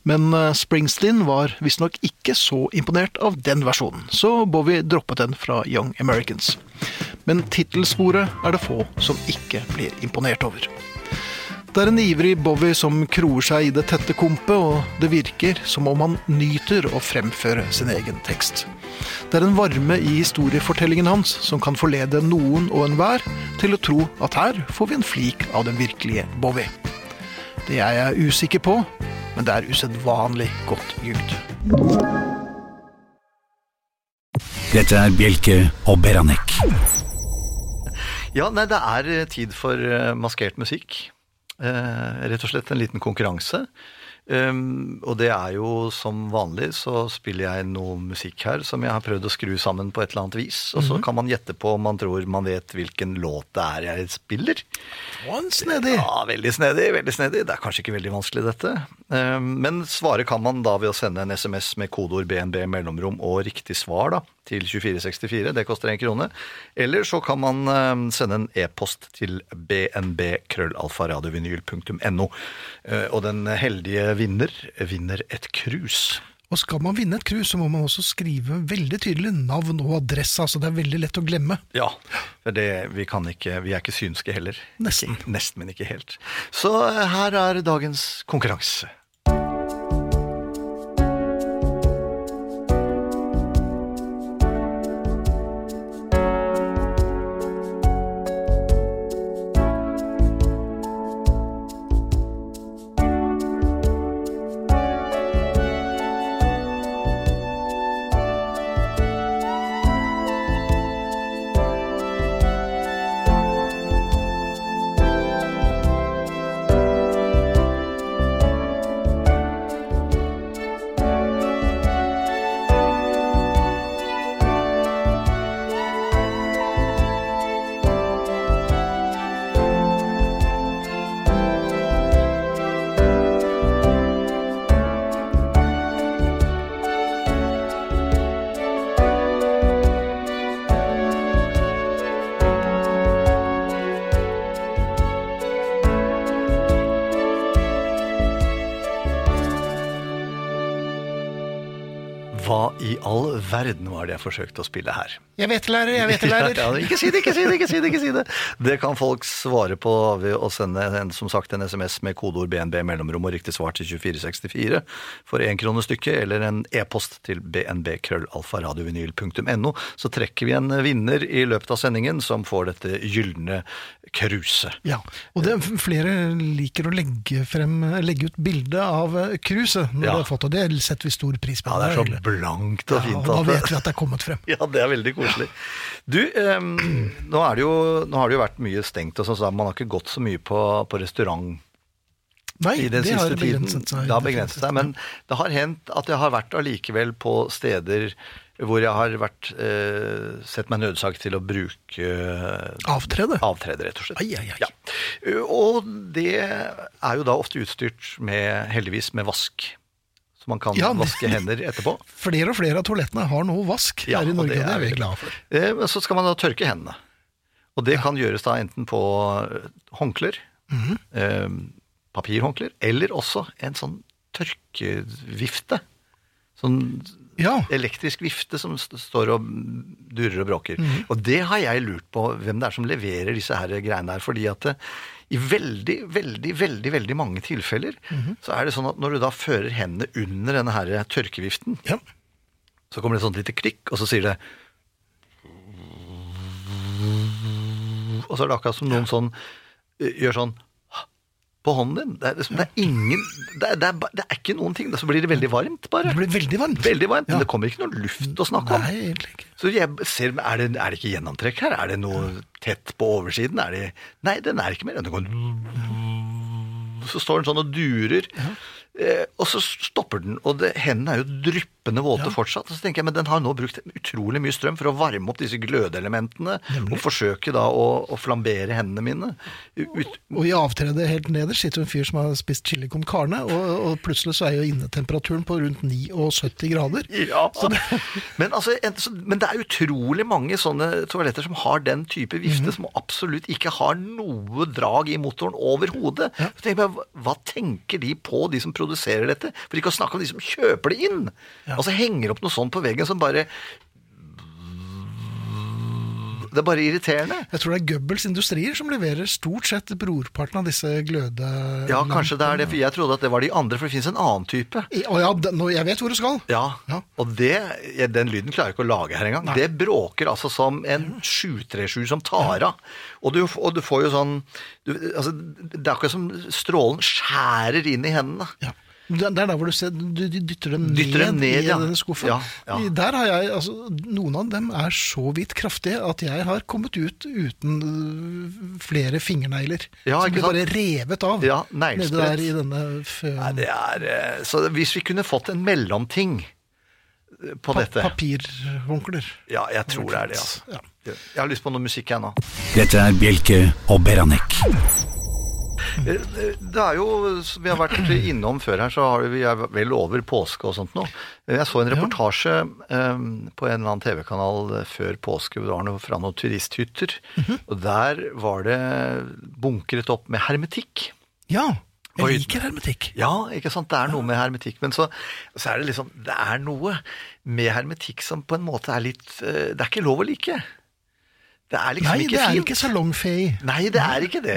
S4: Men eh, Springsteen var visstnok ikke så imponert av den versjonen, så Bowie droppet den fra Young Americans. Men tittelsporet er det få som ikke blir imponert over. Det er en ivrig Bowie som kroer seg i det tette kompet, og det virker som om han nyter å fremføre sin egen tekst. Det er en varme i historiefortellingen hans som kan forlede noen og enhver til å tro at her får vi en flik av den virkelige Bowie. Det er jeg usikker på, men det er usedvanlig godt ljud.
S2: Dette er Bjelke og Beranek.
S3: Ja, nei, det er tid for eh, maskert musikk. Eh, rett og slett en liten konkurranse. Um, og det er jo som vanlig så spiller jeg noe musikk her som jeg har prøvd å skru sammen på et eller annet vis. Og så kan man gjette på om man tror man vet hvilken låt det er jeg spiller.
S4: Og snedig!
S3: Ja, veldig snedig. veldig snedig. Det er kanskje ikke veldig vanskelig, dette. Um, men svare kan man da ved å sende en SMS med kodeord BNB mellomrom og riktig svar da, til 2464. Det koster én krone. Eller så kan man um, sende en e-post til bnb.krøllalfaradiovinyl.no. Uh, og den heldige vinner vinner et krus.
S4: Og skal man vinne et cruise, så må man også skrive veldig tydelig navn og adresse. altså Det er veldig lett å glemme.
S3: Ja, for det, vi, kan ikke, vi er ikke synske heller.
S4: Nesten.
S3: Ikke, nesten, men ikke helt. Så uh, her er dagens konkurranse. All verden var det jeg forsøkte å spille her?
S4: Jeg vet, lærer, jeg vet, (laughs) lærer.
S3: Ja, ja, ikke si det, ikke si det, ikke si det! ikke si Det Det kan folk svare på ved å sende en, som sagt, en SMS med kodeord BNB mellomrom og riktig svar til 2464 for én krone stykket, eller en e-post til bnb.krøllalfaradiovinyl.no. Så trekker vi en vinner i løpet av sendingen som får dette gylne kruset.
S4: Ja, og det, er flere liker å legge, frem, legge ut bilde av kruset når
S3: Ja.
S4: de har fått, og det setter vi stor pris på.
S3: Ja, det er så blankt og
S4: Ja,
S3: fint.
S4: og da vet vi at det er kommet frem.
S3: Ja, det er veldig koselig. Du, eh, nå, er det jo, nå har det jo vært mye stengt, og sånn, så man har ikke gått så mye på, på restaurant
S4: Nei,
S3: i den
S4: det har
S3: siste tiden.
S4: begrenset seg.
S3: Det har begrenset seg, men det har hendt at jeg har vært allikevel på steder hvor jeg har vært, eh, sett meg nødsaget til å bruke
S4: Avtrede?
S3: avtrede, rett og slett.
S4: Ai, ai, ai.
S3: Ja. Og det er jo da ofte utstyrt med, heldigvis, med vask. Så man kan
S4: Ja,
S3: vaske hender etterpå. (laughs)
S4: Flere og flere av toalettene har nå vask
S3: Ja,
S4: her i
S3: og
S4: Norge,
S3: det
S4: og det
S3: er
S4: vi glad for.
S3: Eh, så skal man da tørke hendene. Og det kan gjøres da enten på eh, håndklær,
S4: Mhm.
S3: eh, papirhåndklær, eller også en sånn tørkevifte. Sånn
S4: Ja,
S3: elektrisk vifte som står og durrer og bråker.
S4: Mhm.
S3: Og det har jeg lurt på hvem det er som leverer disse her greiene her. Fordi at i veldig, veldig, veldig veldig mange tilfeller
S4: Mhm.
S3: så er det sånn at når du da fører hendene under denne her tørkeviften,
S4: ja.
S3: så kommer det et sånt lite klikk, og så sier det Og så er det akkurat som noen sånn eh, gjør sånn på hånden din. Det er, liksom, det er ingen det er, det, er, det er ikke noen ting. Så blir det veldig varmt, bare.
S4: Det blir veldig varmt.
S3: Veldig varmt,
S4: Ja.
S3: men det kommer ikke noe luft å snakke om.
S4: Nei, egentlig ikke.
S3: Så jeg ser, er det, er det ikke gjennomtrekk her? Er det noe tett på oversiden? Er det, nei, den er ikke mer. Den går, så står den sånn og durer. Eh, og så stopper den, og det, hendene er jo dryppende våte fortsatt. Og så tenker jeg, men den har nå brukt utrolig mye strøm for å varme opp disse glødeelementene, og forsøke da å, å flambere hendene mine. Ut,
S4: Og i avtredet helt nederst sitter en fyr som har spist chili con carne, og, og plutselig så er jo innetemperaturen på rundt 79 grader.
S3: Ja, (laughs) men, altså, en, så, men det er utrolig mange sånne toaletter som har den type vifte, som absolutt ikke har noe drag i motoren overhodet. Hva, hva tenker de på, de som produserer dette? For ikke å snakke om de som kjøper det inn. Altså henger opp noe sånt på veggen som bare Det er bare irriterende.
S4: Jeg tror det er Goebbels Industrier som leverer stort sett brorparten av disse gløde...
S3: Ja, kanskje det er det, for jeg trodde at det var de andre, for det finnes en annen type.
S4: I- Å ja, den- jeg vet hvor du skal.
S3: Ja,
S4: Ja.
S3: og det, den lyden klarer jeg ikke å lage her engang. Det bråker altså som en 737 som tar av. Og du, og du får jo sånn du, altså, Det er akkurat som strålen skjærer inn i hendene.
S4: Ja. Det er der hvor du ser, du du dytter dem
S3: Dytter dem ned,
S4: i
S3: ja.
S4: denne skuffen.
S3: Ja, ja.
S4: Der har jeg, altså, Noen av dem er så vidt kraftige at jeg har kommet ut uten øh, flere fingernegler.
S3: Ja,
S4: som blir bare revet av
S3: Ja,
S4: nede der i denne.
S3: Nei, det er, eh, så hvis vi kunne fått en mellomting eh, på
S4: pa
S3: dette
S4: papirhåndklær.
S3: Ja, jeg tror det er det. altså.
S4: Ja.
S3: Jeg har lyst på noe musikk, jeg nå.
S2: Dette er Bjelke og Beranek.
S3: Eh, Det er jo, som vi har vært innom før her, så har vi er vel over påske og sånt nå. Jeg så en reportasje eh, på en eller annen TV-kanal før påske, det var noe fra noen turisthytter. Og der var det bunkret opp med hermetikk.
S4: ja, jeg liker hermetikk.
S3: Ja, ikke sant? Det er noe med hermetikk. Men så, så er det liksom Det er noe med hermetikk som på en måte er litt eh, Det er ikke lov å like. Det er liksom
S4: Nei,
S3: ikke
S4: det er ikke salongfei.
S3: Nei, det er ikke det.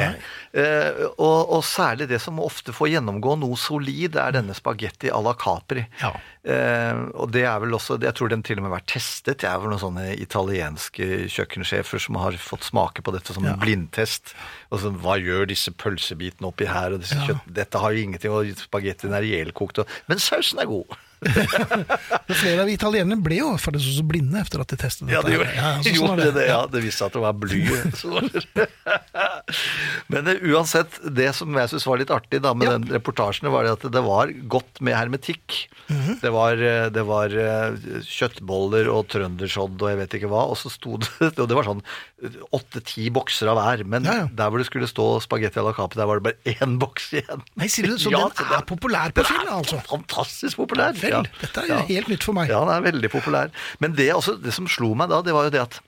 S3: Uh, og, og særlig det som ofte får gjennomgå noe solid, er denne spagetti à la Capri.
S4: Ja.
S3: Uh, og det er vel også Jeg tror den til og med har vært testet. Det er vel noen sånne italienske kjøkkensjefer som har fått smake på dette som en blindtest. Og så, Hva gjør disse pølsebitene oppi her? Og disse
S4: Ja.
S3: kjøtt, dette har jo ingenting, og spagettien er ihjelkokt. Men sausen er god. (laughs)
S4: Flere av italienerne ble jo faktisk også blinde etter at de testet dette.
S3: Ja, det gjorde,
S4: Ja, sånn
S3: gjorde det. Ja, det viste seg at det var bly. (laughs) Så det- (laughs) Men eh, uansett, det som jeg syns var litt artig da med den reportasjen, var det at det var godt med hermetikk.
S4: Mhm.
S3: det, var, eh, det var eh, kjøttboller og trøndersodd og jeg vet ikke hva, og så sto det Og det var sånn åtte-ti bokser av hver, men
S4: Ja, ja.
S3: der hvor det skulle stå spagetti à la cape, der var det bare én boks igjen.
S4: Nei, sier du, så
S3: Ja,
S4: den er populær på film, altså?
S3: Fantastisk populær.
S4: Vel, dette er helt nytt for meg.
S3: Ja, den er veldig populær. Men det, altså, det som slo meg da, det var jo det at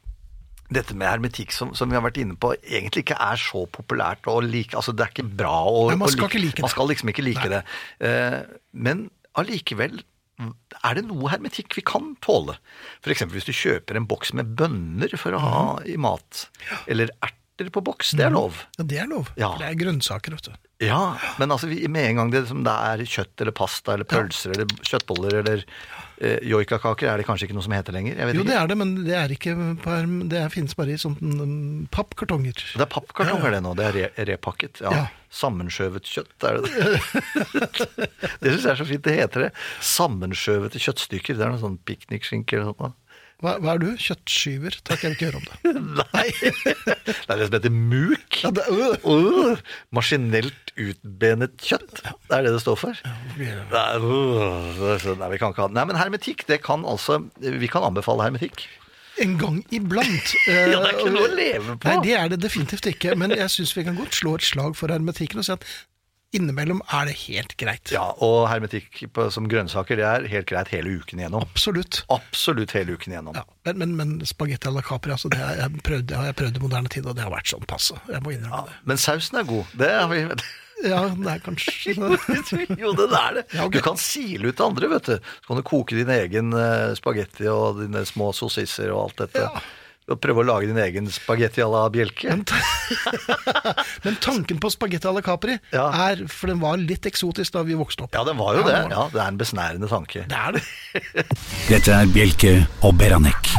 S3: dette med hermetikk som, som vi har vært inne på, egentlig ikke er så populært å like. Altså, det er ikke bra å
S4: Nei, man skal ikke like.
S3: Man skal liksom ikke like det. Eh, men allikevel er det noe hermetikk vi kan tåle. For eksempel hvis du kjøper en boks med bønner for å ha i mat, eller erter på boks, det er lov.
S4: Ja, det er lov.
S3: Ja.
S4: Det er grønnsaker, vet du.
S3: Ja, men altså med en gang det, det er kjøtt eller pasta eller pølser eller kjøttboller eller eh, joikakaker, er det kanskje ikke noe som heter lenger?
S4: Jo, det er det, men det er ikke på Det finnes bare i sånne mm, pappkartonger.
S3: Det er pappkartonger det nå, det er re repakket. Ja.
S4: Ja.
S3: Sammenskjøvet kjøtt, er det det? (laughs) det syns jeg er så fint det heter det. Sammenskjøvete kjøttstykker. Det er noe sånn piknikskinke eller noe sånt.
S4: Hva, hva er du? Kjøttskyver? Takk, jeg vil ikke høre om det. (laughs)
S3: Nei. (laughs) Det er det som heter muk.
S4: Ja, det, uh.
S3: Uh, maskinelt utbenet kjøtt. Det er det det står for. Nei, uh, nei, vi kan ikke ha Nei, men hermetikk, det kan altså Vi kan anbefale hermetikk.
S4: En gang iblant. (laughs)
S3: Ja, det er ikke
S4: Eh,
S3: noe å leve på.
S4: Nei, det er det definitivt ikke. Men jeg syns vi kan godt slå et slag for hermetikken og si at innimellom er det helt greit.
S3: Ja, og hermetikk på, som grønnsaker, det er helt greit hele uken igjennom.
S4: Absolutt.
S3: Absolutt hele uken igjennom.
S4: Ja, men, men, men spagetti à la Capri, altså, det har jeg prøvd, det har jeg prøvd i moderne tid, og det har vært sånn passe. Jeg må innrømme det.
S3: Men sausen er god. Det har vi
S4: Ja, det er kanskje (laughs)
S3: Jo, det er det.
S4: Ja, okay.
S3: Du kan sile ut andre, vet du. Så kan du koke din egen eh, spagetti og dine små sossisser og alt dette.
S4: Ja.
S3: Og prøve å lage din egen spagetti à la bjelke.
S4: Men, ta- (laughs) men tanken på spagetti à la Capri
S3: Ja.
S4: er For den var litt eksotisk da vi vokste opp.
S3: Ja, den var jo
S4: Ja,
S3: det.
S4: var
S3: Ja, Det er en besnærende tanke.
S4: Det er det.
S2: Dette er Bjelke og Beranek.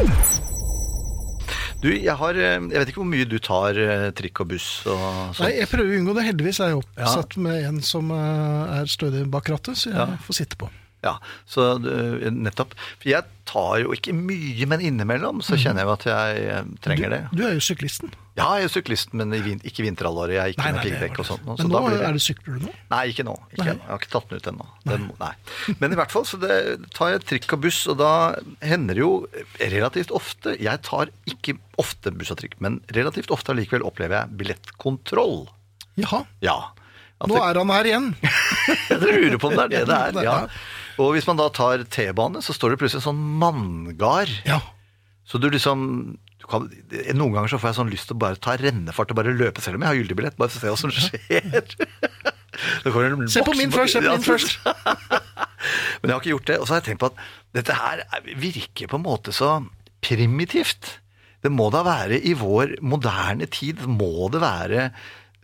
S3: Du, jeg har eh, Jeg vet ikke hvor mye du tar eh, trikk og buss og sånt?
S4: Nei, jeg prøver å unngå det. Heldigvis er jeg
S3: Ja.
S4: oppsatt med en som eh, er stødig bak rattet, så jeg
S3: Ja.
S4: får sitte på.
S3: Ja, så eh, nettopp. For jeg tar jo ikke mye, men innimellom så kjenner jeg at jeg eh, trenger det.
S4: Du er jo syklisten.
S3: Ja, jeg er syklist, men ikke vinterhalvåret. Jeg er ikke
S4: Nei,
S3: med
S4: nei,
S3: piggdekk og sånt.
S4: men
S3: så
S4: nå
S3: det...
S4: er det sykler du nå?
S3: Nei, ikke nå. Ikke. Jeg har ikke tatt den ut ennå. Nei. Men i hvert fall så det, tar jeg trikk og buss, og da hender det jo relativt ofte Jeg tar ikke ofte buss og trikk, men relativt ofte allikevel opplever jeg billettkontroll.
S4: Jaha.
S3: Ja.
S4: Nå er han her igjen. (laughs)
S3: Jeg lurer på om det er det det er.
S4: Ja.
S3: Og hvis man da tar T-bane, så står det plutselig en sånn manngard.
S4: Ja.
S3: Så du liksom du kan, Noen ganger så får jeg sånn lyst til å bare ta rennefart og bare løpe, selv om jeg har gyldig billett. Bare for å se hva som skjer. (laughs)
S4: Se på min først, se på min først. (laughs)
S3: Men jeg har ikke gjort det. Og så har jeg tenkt på at dette her er- virker på en måte så primitivt. Det må da være i vår moderne tid, må det være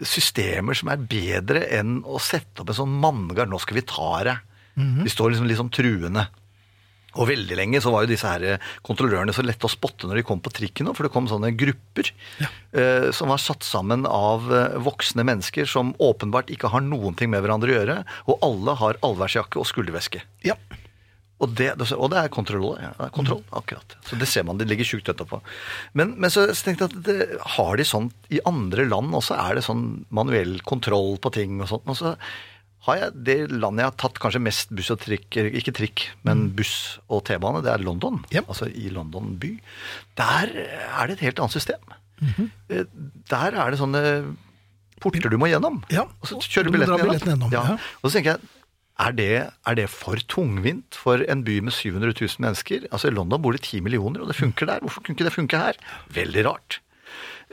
S3: systemer som er bedre enn å sette opp en sånn manngard. Nå skal vi ta det. De står liksom litt sånn truende. Og veldig lenge så var jo disse her kontrollørene så lette å spotte når de kom på trikken, for det kom sånne grupper eh, som var satt sammen av eh, voksne mennesker som åpenbart ikke har noen ting med hverandre å gjøre, og alle har allværsjakke og skulderveske.
S4: ja.
S3: Og det, og det er kontroll, ja, det er kontroll akkurat. Så det ser man, det ligger sjukt etterpå. Men, men så tenkte jeg at det, har de sånn i andre land også, er det sånn manuell kontroll på ting og sånt. Og så har jeg det landet jeg har tatt kanskje mest buss og trikk, ikke trikk, men buss og T-bane, det er London.
S4: Yep.
S3: Altså i London by. Der er det et helt annet system. Eh, Der er det sånne porter du må gjennom.
S4: Ja,
S3: Og så kjører
S4: du
S3: billetten
S4: billetten
S3: gjennom.
S4: gjennom,
S3: Ja.
S4: ja.
S3: Og så tenker jeg, er det, er det for tungvint for en by med 700 000 mennesker? Altså I London bor det 10 millioner, og det funker der. Hvorfor kunne ikke det funke her? Veldig rart.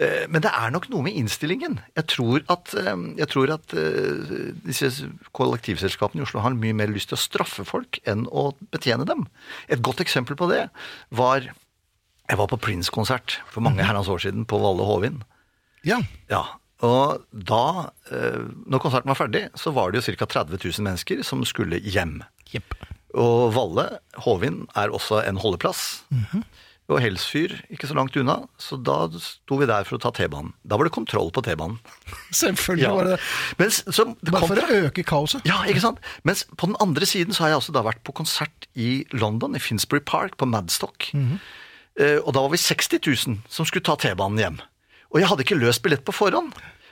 S3: Eh, Men det er nok noe med innstillingen. Jeg tror at, eh, jeg tror at eh, disse kollektivselskapene i Oslo har mye mer lyst til å straffe folk enn å betjene dem. Et godt eksempel på det var Jeg var på Prince-konsert for mange herrens år siden på Valle Hovin.
S4: ja.
S3: Ja, og da, når konserten var ferdig, så var det jo ca. 30 000 mennesker som skulle hjem.
S4: Yep.
S3: Og Valle, Hovin, er også en holdeplass. Og Helsfyr ikke så langt unna, så da sto vi der for å ta T-banen. Da var det kontroll på T-banen. (laughs)
S4: Selvfølgelig var det
S3: Mens, så det
S4: Bare
S3: kom
S4: for
S3: fra-
S4: å øke kaoset.
S3: ja, ikke sant? Mens på den andre siden så har jeg altså da vært på konsert i London, i Finsbury Park, på Madstock. Eh, og da var vi 60 000 som skulle ta T-banen hjem. Og jeg hadde ikke løst billett på forhånd.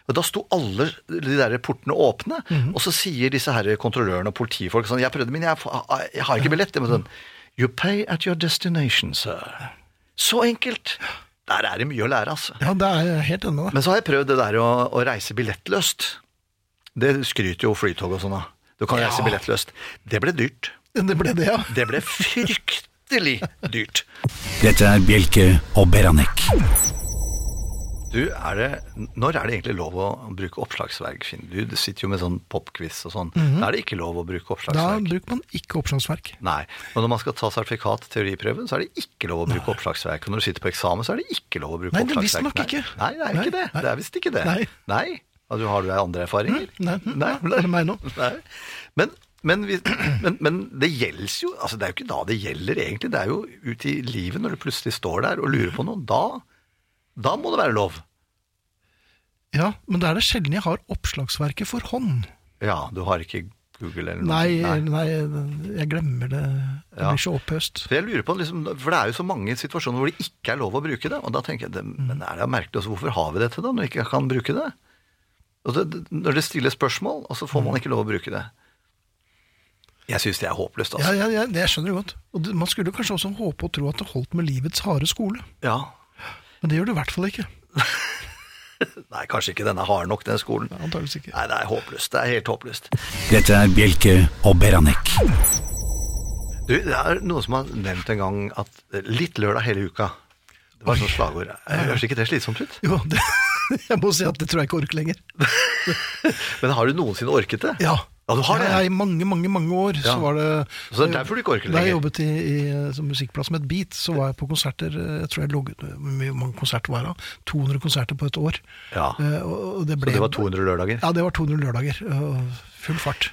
S3: Og da sto alle de der portene åpne, og så sier disse her kontrollørene og politifolk sånn Jeg prøvde, men jeg, jeg har ikke billett. Sånn, You pay at your destination, sir. Så enkelt. Der er det mye å lære, altså.
S4: Ja, det er helt enig.
S3: Men så har jeg prøvd det der å, å reise billettløst. Det skryter jo Flytog og sånn av. Du kan reise
S4: Ja.
S3: billettløst. Det ble dyrt.
S4: Det ble det, ja.
S3: Det ble fryktelig dyrt.
S2: Dette er Bjelke og Beranek.
S3: Du, er det, Når er det egentlig lov å bruke oppslagsverk, Finn? Du, sitter jo med sånn popquiz og sånn. Da er det ikke lov å bruke oppslagsverk?
S4: Da bruker man ikke oppslagsverk.
S3: Nei. Og når man skal ta sertifikat teoriprøven, så er det ikke lov å bruke oppslagsverk. Og når du sitter på eksamen, så er det ikke lov å bruke
S4: Nei, det er
S3: oppslagsverk.
S4: visstnok ikke.
S3: Nei, det er
S4: Nei,
S3: ikke det.
S4: nei.
S3: Det er visst ikke det.
S4: Nei.
S3: Nei. Du, har du andre erfaringer?
S4: Nei,
S3: Nei.
S4: nei. det meg nå?
S3: Nei. Men, men, vi, men, men det gjelder jo altså Det er jo ikke da det gjelder, egentlig. Det er jo ut i livet når du plutselig står der og lurer på noe. Da, da må det være lov.
S4: Ja, men da er det sjelden jeg har oppslagsverket for hånd.
S3: Ja, du har ikke Google eller noe?
S4: Nei, nei, jeg glemmer det Det blir så opphøst.
S3: For jeg lurer på, liksom, for det er jo så mange situasjoner hvor det ikke er lov å bruke det. Og da tenker jeg, det, men er det merkelig også, hvorfor har vi dette da, når vi ikke kan bruke det? Det, når det stilles spørsmål, og så får man ikke lov å bruke det. Jeg syns det er håpløst,
S4: Ja,
S3: altså.
S4: ja, ja, det skjønner jeg godt. Og det, man skulle kanskje også håpe og tro at det holdt med livets harde skole.
S3: Ja.
S4: Men det gjør det i hvert fall ikke. (laughs)
S3: Nei, kanskje ikke denne har nok, den skolen.
S4: Antakeligvis ikke.
S3: Nei, det er håpløst. Det er helt håpløst.
S2: Dette er Bjelke og Beranek.
S3: Du, det er noen som har nevnt en gang at litt lørdag hele uka. Det var sånn slagord. Høres ikke det slitsomt ut?
S4: Jo, det, (laughs) jeg må si at det tror jeg ikke orker lenger. (laughs)
S3: Men har du noensinne orket det?
S4: Ja.
S3: Ja, du har det?
S4: Ja, I mange, mange mange år
S3: Ja.
S4: så var det
S3: Så det er derfor du ikke orker det
S4: Da jeg jobbet i, i som musikkplass med et beat, så var jeg på konserter eh, Jeg tror jeg logget Hvor mange konserter var det? 200 konserter på et år.
S3: Ja.
S4: Eh, og, og det,
S3: Så det var 200 lørdager?
S4: Ja, det var 200 lørdager. og Full fart.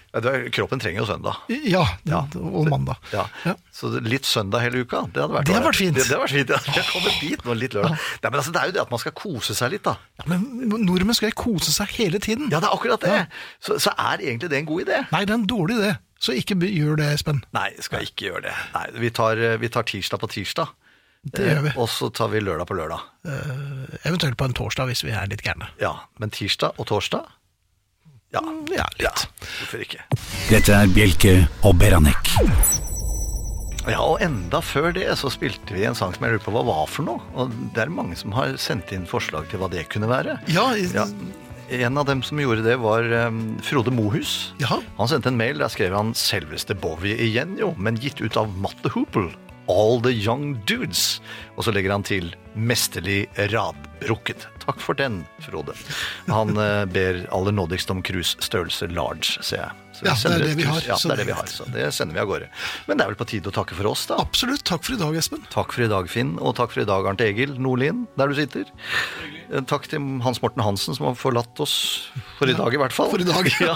S3: Kroppen trenger jo søndag.
S4: Ja,
S3: Ja.
S4: og mandag.
S3: Ja.
S4: Ja.
S3: Så litt søndag hele uka, det hadde vært
S4: Det hadde vært fint.
S3: Det, det hadde vært fint, ja. Vi har kommet dit nå, litt lørdag. Nei, men altså, det er jo det at man skal kose seg litt, da.
S4: Ja, men nordmenn skal jo kose seg hele tiden.
S3: Ja, det er akkurat det. Så, så er egentlig det en god idé.
S4: Nei, det er en dårlig idé. Så ikke gjør det, Espen.
S3: Nei, skal ikke gjøre det. Nei, vi tar, eh, vi tar tirsdag på tirsdag.
S4: Det gjør vi.
S3: Eh, Og så tar vi lørdag på lørdag.
S4: Eventuelt på en torsdag, hvis vi er litt gærne.
S3: Ja, men tirsdag og torsdag? Ja,
S4: Ja, litt.
S3: ja hvorfor ikke?
S2: Dette er Bjelke og Beranek.
S3: Ja, og enda før det så spilte vi en sang som jeg lurer på hva var for noe. Og det er mange som har sendt inn forslag til hva det kunne være.
S4: Ja, i-
S3: Ja, en av dem som gjorde det var um, Frode Mohus.
S4: Jaha.
S3: Han sendte en mail, der skrev han selveste Bowie igjen, jo, men gitt ut av Matte Hoople. All the Young Dudes. Og så legger han til mesterlig radbrukket. Takk for den, Frode. Han eh, ber aller nådigst om cruisestørrelse large, ser jeg. Så
S4: Ja, det det vi har,
S3: Ja, det er
S4: det
S3: vi har, så det sender vi av gårde. Men det er vel på tide å takke for oss, da.
S4: Absolutt. Takk for i dag, Espen.
S3: Takk for i dag, Finn, og takk for i dag, Arnt Egil Nordlien, der du sitter. Eh, Takk til Hans Morten Hansen, som har forlatt oss for i dag, i hvert fall.
S4: for i dag. (laughs)
S3: ja.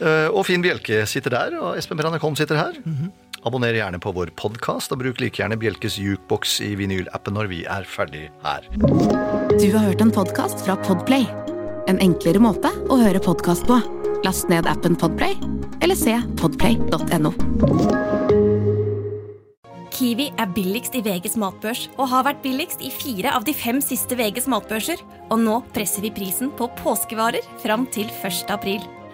S3: Eh, Og Finn Bjelke sitter der, og Espen Holm sitter her. Abonner gjerne på vår podkast, og bruk like gjerne Bjelkes jukeboks i vinylappen når vi er ferdig her.
S6: Du har hørt en podkast fra Podplay. En enklere måte å høre podkast på. Last ned appen Podplay, eller se podplay.no.
S7: Kiwi er billigst i VGs matbørs og har vært billigst i fire av de fem siste VGs matbørser. Og nå presser vi prisen på påskevarer fram til 1. april.